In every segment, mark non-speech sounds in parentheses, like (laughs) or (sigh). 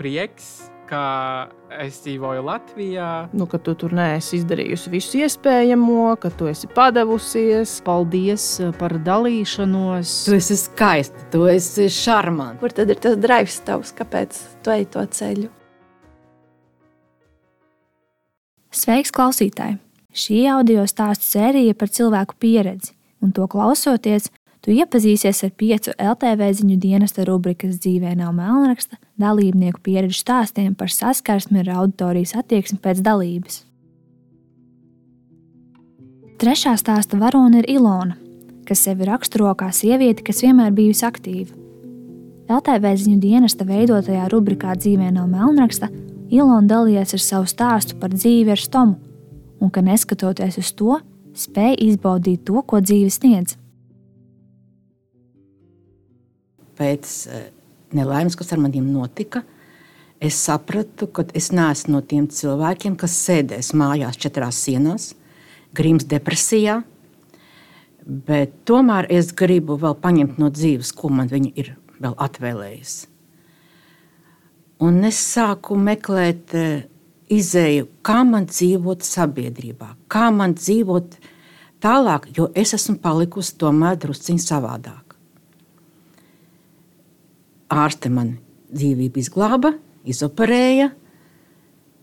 prieks, ka es dzīvoju Latvijā. Nu, ka tu tur neesi izdarījusi visu iespējamo, ka tu esi padavusies. Paldies eh, par dalīšanos. Tu esi skaista, tu esi šarmants. Kur tad ir tas drives tavs, kāpēc tu ej to ceļu? Sveiks, klausītāji! Šī audio stāstu sērija par cilvēku pieredzi, un to klausoties, tu iepazīsies ar piecu LTV ziņu dienesta rubrikas dzīvē nav melnraksta dalībnieku pieredžu stāstiem par saskarsmi ar auditorijas attieksmi pēc dalības. Trešā stāsta varone ir Ilona, kas sevi raksturo kā sievieti, kas vienmēr bijusi aktīva. LTV ziņu dienesta veidotajā rubrikā Dzīvē nav melnraksta Ilona dalījās ar savu stāstu par dzīvi ar stomu, un ka neskatoties uz to, spēja izbaudīt to, ko dzīve sniedz. Pēc eh, nelaimes, kas ar maniem notika, es sapratu, ka es neesmu no tiem cilvēkiem, kas sēdēs mājās četrās sienās, grims depresijā. Bet tomēr es gribu vēl paņemt no dzīves, ko man viņa ir vēl atvēlējusi. Un es sāku meklēt eh, izēju, kā man dzīvot sabiedrībā, kā man dzīvot tālāk, jo es esmu palikusi tomēr drusciņā savādāk ārste man dzīvību izglāba, izoperēja.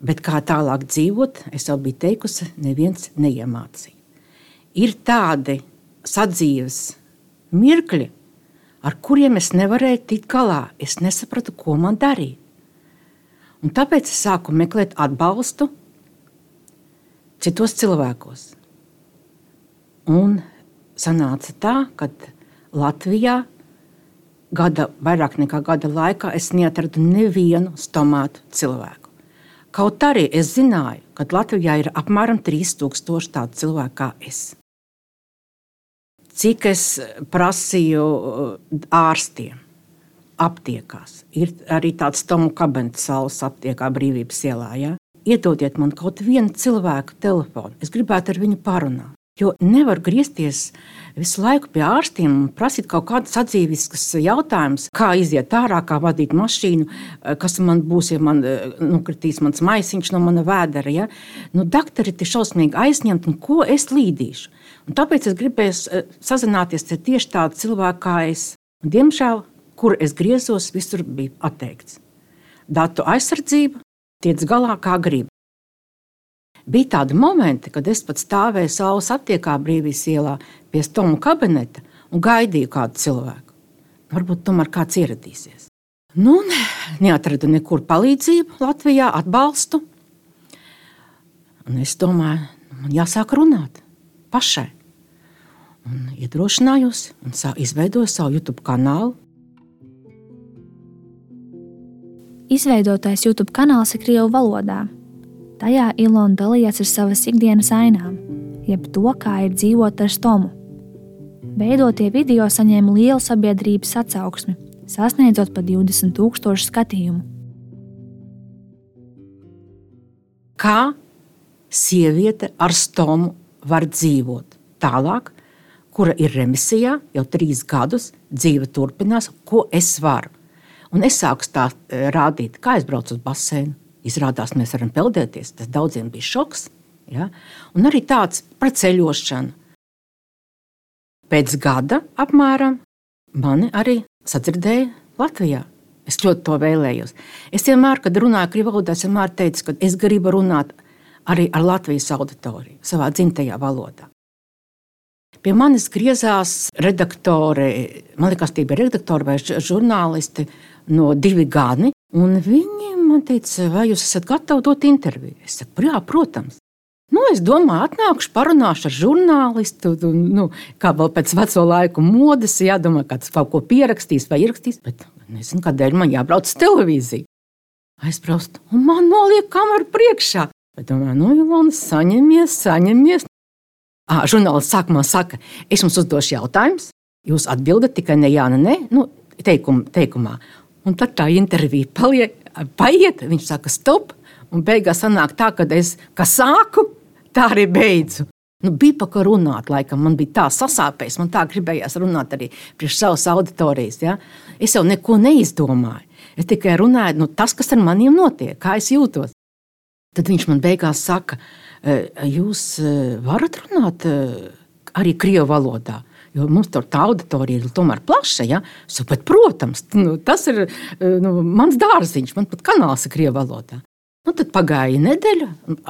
Bet kā tālāk dzīvot, es jau biju teikusi, neviens neiemācīja. Ir tādi sadzīves mirkļi, ar kuriem es nevarēju tikt galā. Es nesapratu, ko man darīt. Un tāpēc es sāku meklēt atbalstu citos cilvēkos. Un sanāca tā, ka Latvijā gada, vairāk nekā gada laikā es neatradu nevienu stomātu cilvēku. Kaut arī es zināju, ka Latvijā ir apmēram 3000 tādu cilvēku kā es. Cik es prasīju uh, ārstiem, aptiekās, ir arī tāds Tomu kabinets saules aptiekā brīvības ielā. Ja? Iedodiet man kaut vienu cilvēku telefonu, es gribētu ar viņu parunāt. Jo nevar griezties visu laiku pie ārstiem un prasīt kaut kādus sadzīviskus jautājumus, kā iziet ārā, kā vadīt mašīnu, kas man būs, ja man nokritīs mans maisiņš no mana vēdera. Ja? Nu, doktori ir šausmīgi aizņemti, un ko es līdīšu. Un tāpēc es gribēju eh, sazināties ar tieši tādu cilvēku kā es. Un, diemžēl, kur es griezos, visur bija atteikts. Datu aizsardzība tiec galā kā grib. Bija tādi momenti, kad es pat stāvēju saules aptiekā brīvīs ielā pie Tomu kabineta un gaidīju kādu cilvēku. Varbūt tomēr kāds ieradīsies. Nu, ne, neatradu nekur palīdzību Latvijā, atbalstu. Un es domāju, man jāsāk runāt pašai. Un iedrošinājos un izveidoju savu YouTube kanālu. Izveidotais YouTube kanāls ir Krievijas valodā. Tajā Ilona dalījās ar savas ikdienas ainām, jeb to, kā ir dzīvot ar stomu. Veidotie video saņēma lielu sabiedrības atsauksmi, sasniedzot pat 20,000 skatījumu. Kā sieviete ar stomu var dzīvot tālāk, kura ir remisijā jau trīs gadus, dzīve turpinās, ko es varu. Un es sāku tā eh, rādīt, kā es braucu uz basēnu, Izrādās, mēs varam peldēties. Tas daudziem bija šoks. Ja? Un arī tāds par ceļošanu. Pēc gada apmēram mani arī sadzirdēja Latvijā. Es ļoti to vēlējos. Es vienmēr, kad runāju krievu valodā, vienmēr teicu, ka es gribu runāt arī ar Latvijas auditoriju, savā dzimtajā valodā. Pie manis griezās redaktori, man liekas, tie bija redaktori vai žurnālisti no divi gani. Viņi man teica, vai jūs esat gatavi dot interviju? Es saku, jā, protams. Nu, es domāju, atnākšu, parunāšu ar žurnālistu, nu, kā vēl pēc veco laiku modes, jādomā, kāds kaut ko pierakstīs vai ierakstīs. Bet nezinu, kādēļ man jābrauc uz televīziju. Aizbraukt, un man noliek kameru priekšā. Bet domāju, nu, Ilona, saņemies, saņemies. À, žurnālists sākumā saka, es jums uzdošu jautājumus, jūs atbildat tikai ne jā, ne nē, nu, teikum, teikumā. Un tad tā intervija paliek, paiet, viņš saka, stop. Un beigās sanāk tā, ka es kā sāku, tā arī beidzu. Nu, bija pa ko runāt, laikam man bija tā sasāpējis, man tā gribējās runāt arī priekš savas auditorijas. Ja? Es jau neko neizdomāju. Es tikai runāju, nu, tas, kas ar maniem notiek, kā es jūtos. Tad viņš man beigās saka, «E, jūs varat runāt arī krievu valodā. Jo mums tur tā auditorija ir tomēr plaša. Ja? Saku, bet, protams, nu, tas ir nu, mans dārziņš, man pat kanāls ir krievu valodā. Nu, tad pagāja nedēļa,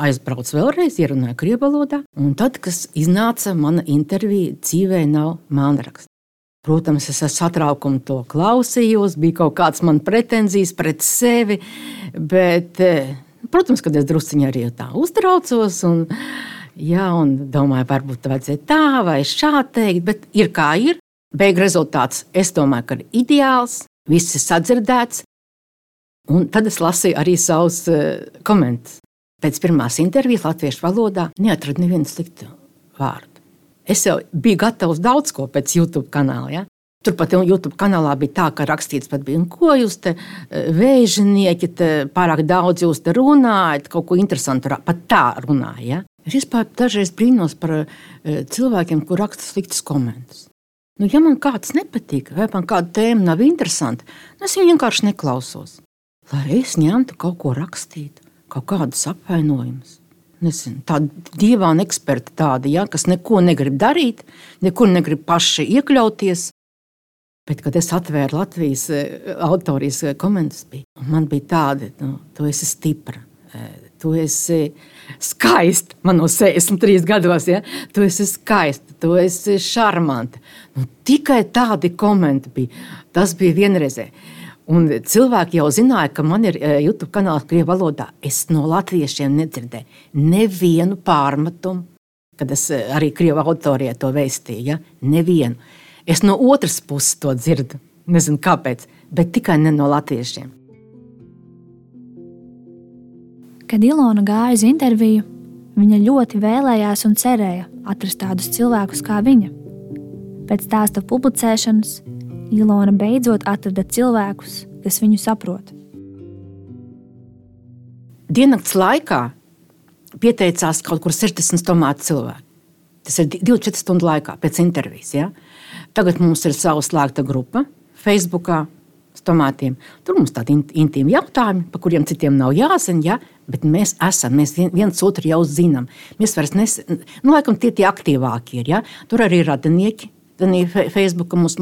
aizbraucu vēlreiz, ierunāju krievu valodā. Un tad, kad iznāca mana intervija, dzīvē nav mānraksta. Protams, es ar satraukumu to klausījos, bija kaut kādas manas pretenzijas pret sevi, bet, eh, protams, kad es druskuļi arī tā uztraucos. Un, jā, un domāju, varbūt vajadzēja tā vai šādi teikt, bet ir kā ir. Beigu rezultāts, es domāju, ka ir ideāls, viss ir sadzirdēts. Un tad es lasīju arī savus uh, komentārus. Pēc pirmās intervijas latviešu valodā neatradu nevienu sliktu vārdu. Es jau biju gatavs daudz ko pēc YouTube kanāla. Ja? Turpat YouTube kanālā bija tā, ka rakstīts, bija, ko jūs te eh, vēžinieki, te pārāk daudz jūs te runājat, kaut ko interesantu, pat tā runājat. Ja? Es vispār dažreiz brīnos par eh, cilvēkiem, kur raksta sliktus komentus. Nu, ja man kāds nepatīk, vai man kāda tēma nav interesanta, nu, es viņu vienkārši neklausos lai es ņemtu kaut ko rakstīt, kaut kādus apvainojumus. Nezinu, tāda dīvaina eksperta, tāda, ja, kas neko negrib darīt, nekur negrib paši iekļauties. Bet, kad es atvēru Latvijas eh, autorijas eh, komentārus, man bija tāda, nu, tu esi stipra, eh, tu esi skaista. Man no 63 gados, ja, tu esi skaista, tu esi šarmanta. Nu, tikai tādi komentāri bija. Tas bija vienreizēji. Un cilvēki jau zināja, ka man ir YouTube kanāls Krievijas valodā. Es no latviešiem nedzirdēju nevienu pārmetumu, kad es arī Krievijas autorijai to vēstīju. Ja? Nevienu. Es no otras puses to dzirdu. Nezinu kāpēc, bet tikai ne no latviešiem. Kad Ilona gāja uz interviju, viņa ļoti vēlējās un cerēja atrast tādus cilvēkus kā viņa. Pēc stāsta publicēšanas Ilona beidzot atrada cilvēkus, kas viņu saprot. Diennakts laikā pieteicās kaut kur 60 tomātu cilvēku. Tas ir 24 stundu laikā pēc intervijas. Ja? Tagad mums ir sava slēgta grupa Facebook. Tomātiem. Tur mums tādi intīmi jautājumi, par kuriem citiem nav jāzina, ja? bet mēs esam, mēs viens otru jau zinām. Mēs vairs neesam, nu, laikam, tie tie aktīvākie ir. Ja? Tur arī ir radinieki, Facebook, mums,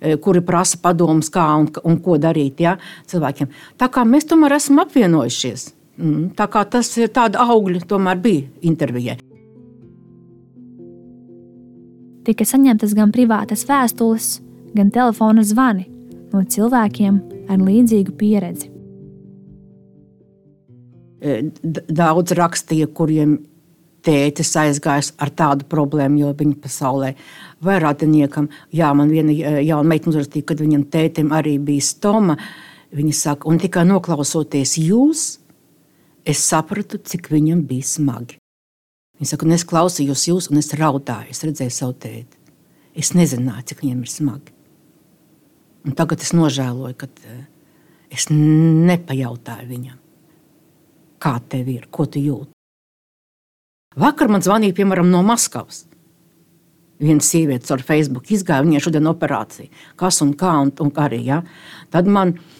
e, kuri prasa padomus, kā un, un ko darīt ja, cilvēkiem. Tā kā mēs tomēr esam apvienojušies. Mm, tā kā tas ir tāds augļi, tomēr bija intervijai. Tika saņemtas gan privātas vēstules, gan telefona zvani no cilvēkiem ar līdzīgu pieredzi. E, daudz rakstīja, kuriem tētis aizgājis ar tādu problēmu, jo viņa pasaulē vai radiniekam, jā, man viena jauna meitene uzrakstīja, kad viņam tētim arī bija stoma. Viņa saka, un tikai noklausoties jūs, es sapratu, cik viņam bija smagi. Viņa saka, un es klausījos jūs, un es raudāju, es redzēju savu tēti. Es nezināju, cik viņam ir smagi. Un tagad es nožēloju, ka es nepajautāju viņam, kā tev ir, ko tu jūti. Vakar man zvanīja, piemēram, no Maskavas. Viena sieviete ar Facebook izgāja, viņai šodien operācija. Kas un kā, un, un arī. Ja? Tad man E,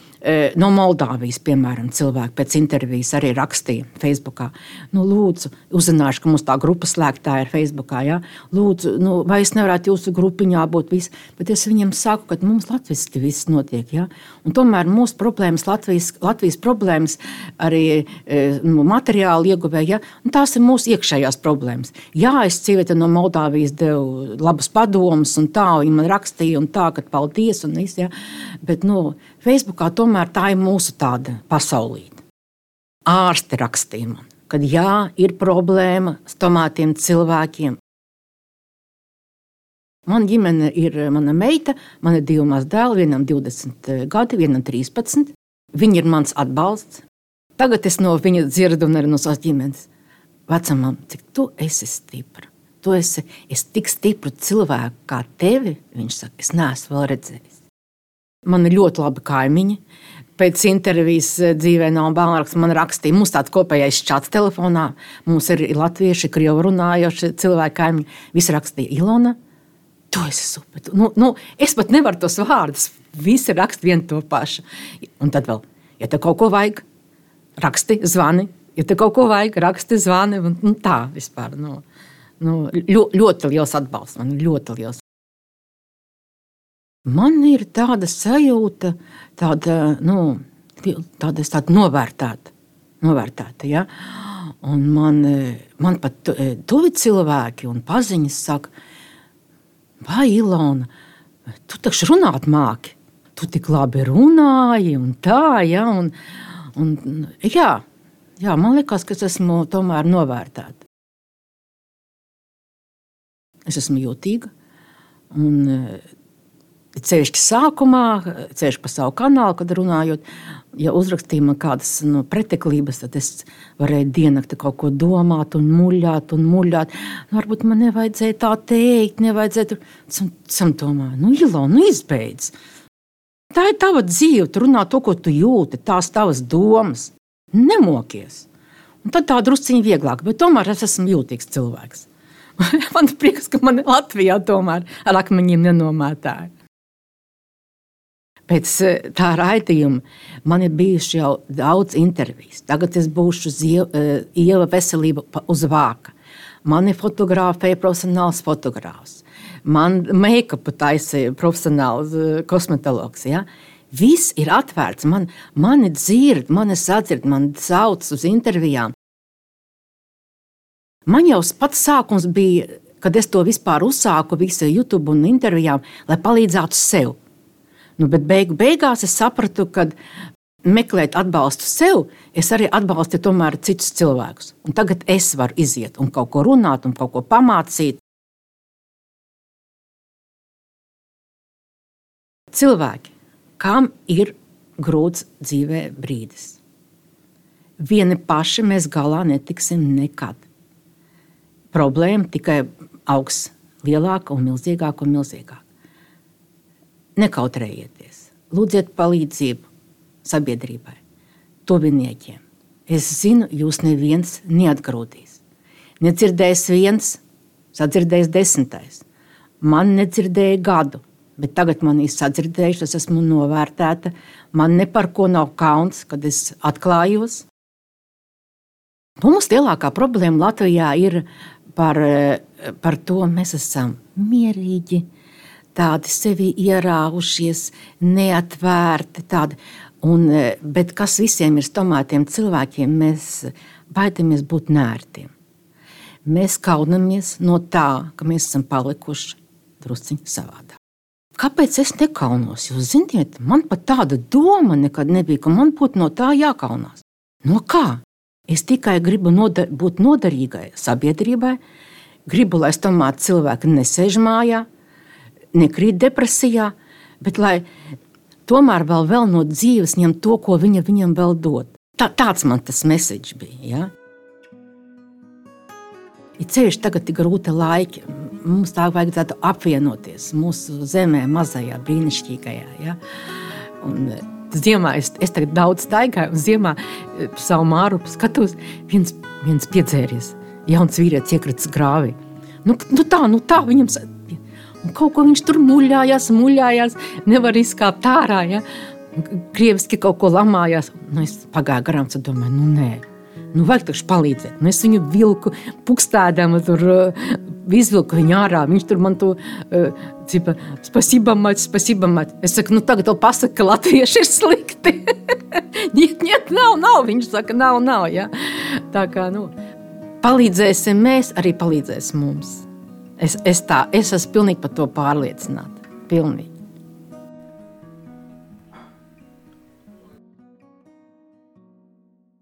no Moldāvijas, piemēram, cilvēki pēc intervijas arī rakstīja Facebook. Nu, lūdzu, uzzināšu, ka mums tā grupa slēgtā ir Facebook. Ja? Lūdzu, nu, vai es nevarētu jūsu grupiņā būt visi, bet es viņiem saku, ka mums latviešu viss notiek. Ja? Un tomēr mūsu problēmas, Latvijas, Latvijas problēmas, arī nu, materiāli ieguvēja, ja? tās ir mūsu iekšējās problēmas. Jā, es sieviete no Moldāvijas devu labus padomus, un tā viņi man rakstīja, un tā, ka paldies, un viss. Ja? Bet, nu, Facebookā tomēr tā ir mūsu tāda pasaulīte. Ārsti rakstīja man, ka jā, ir problēma ar tomātiem cilvēkiem. Man ģimene ir mana meita, man ir divi mazi dēli, vienam 20 gadi, vienam 13. Viņa ir mans atbalsts. Tagad es no viņa dzirdu un arī no savas ģimenes. Vecamam, cik tu esi stipra. Tu esi es tik stipru cilvēku kā tevi, viņš saka, es neesmu vēl redzējis. Man ir ļoti labi kaimiņi. Pēc intervijas eh, dzīvē nav bērns. Man rakstīja, mums tāds kopējais čats telefonā. Mums ir latvieši, krievi runājoši cilvēki, kaimiņi. Visi rakstīja, Ilona, tu esi super. Nu, nu, es pat nevaru tos vārdus. Visi raksta vienu to pašu. Un tad vēl, ja tev kaut ko vajag, raksti, zvani. Ja tev kaut ko vajag, raksti, zvani. Un, nu, tā vispār. Nu, nu, ļoti liels atbalsts. Man ļoti liels. Man ir tāda sajūta, tāda, nu, tāda, tāda novērtēta. novērtēta ja? Un man, man pat tuvi cilvēki un paziņas saka, vai Ilona, tu taču runāt māki. Tu tik labi runāji, un tā, ja, un, un, jā, jā, man liekas, ka es esmu tomēr novērtēta. Es esmu jūtīga, un Ceļš sākumā, ceļš pa savu kanālu, kad runājot, ja uzrakstīja man kādas no nu, preteklības, tad es varēju diennakti kaut ko domāt, un muļāt, un muļāt. Nu, varbūt man nevajadzēja tā teikt, nevajadzēja. Sam domāju, nu, Ilo, nu, izbeidz. Tā ir tava dzīve, tu runā to, ko tu jūti, tās tavas domas. Nemokies. Un tad tā drusciņi vieglāk, bet tomēr es esmu jūtīgs cilvēks. (laughs) man prieks, ka man Latvijā tomēr ar akmeņiem nenomētāja. Pēc eh, tā raidījuma man ir bijuši jau daudz interviju. Tagad es būšu eh, iela veselība uz vāka. Mani fotografēja profesionāls fotogrāfs. Man make-up taisīja profesionāls eh, kosmetologs. Ja? Viss ir atvērts. Man, mani dzird, mani sadzird, man sauc uz intervijām. Man jau pats sākums bija, kad es to vispār uzsāku, visu YouTube un intervijām, lai palīdzētu sev Nu, bet beigu beigās es sapratu, ka meklēt atbalstu sev, es arī atbalstu tomēr citus cilvēkus. Un tagad es varu iziet un kaut ko runāt, un kaut ko pamācīt. Cilvēki, kam ir grūts dzīvē brīdis, vieni paši mēs galā netiksim nekad. Problēma tikai augs lielāka un milzīgāka un milzīgāka. Nekautrējieties, lūdziet palīdzību sabiedrībai, tuviniekiem. Es zinu, jūs neviens neatgrūdīs. Nedzirdējis viens, sadzirdējis desmitais. Man nedzirdēja gadu, bet tagad man ir sadzirdējuši, es esmu novērtēta. Man ne par ko nav kauns, kad es atklājos. Mums lielākā problēma Latvijā ir par, par to, ka mēs esam mierīgi, tādi sevi ierāvušies, neatvērti. Tādi. Un, e, bet kas visiem ir tomēr cilvēkiem, mēs baidamies būt nērtiem. Mēs kaunamies no tā, ka mēs esam palikuši drusciņi savādāk. Kāpēc es nekaunos? Jūs zināt, man pat tāda doma nekad nebija, ka man būtu no tā jākaunās. No kā? Es tikai gribu noder būt noderīgai sabiedrībai, gribu, lai tomēr cilvēki nesēž mājās, nekrīt depresijā, bet lai tomēr vēl, vēl no dzīves ņem to, ko viņa viņam vēl dod. Tā, tāds man tas message bija. Ja? Ir ceļš tagad ir grūti laiki. Mums tā vajadzētu apvienoties mūsu zemē, mazajā, brīnišķīgajā. Ja? Un, Ziemā es, es tagad daudz staigāju, un ziemā eh, savu māru skatos, viens, viens piedzēries, jauns vīrietis iekrits grāvī. Nu, nu tā, nu tā viņam kaut ko viņš tur muļājās, muļājās, nevar izkāpt ārā. Ja? Krieviski kaut ko lamājās. Nu, es pagāju garām, tad domāju, nu nē. Nu, vajag taču palīdzēt. Nu, es viņu vilku, pukstādām, tur uh, izvilku viņu ārā. Viņš tur man to uh, cipa, spasībā māt, spasībā māt. Es saku, nu tagad tev pasaka, ka latvieši ir slikti. (laughs) Niet, niet, nav, nav. Viņš saka, nav, nav. Ja? Tā kā, nu, palīdzēsim mēs, arī palīdzēs mums. Es, es, tā, es esmu pilnīgi par to pārliecināta. Pilnīgi.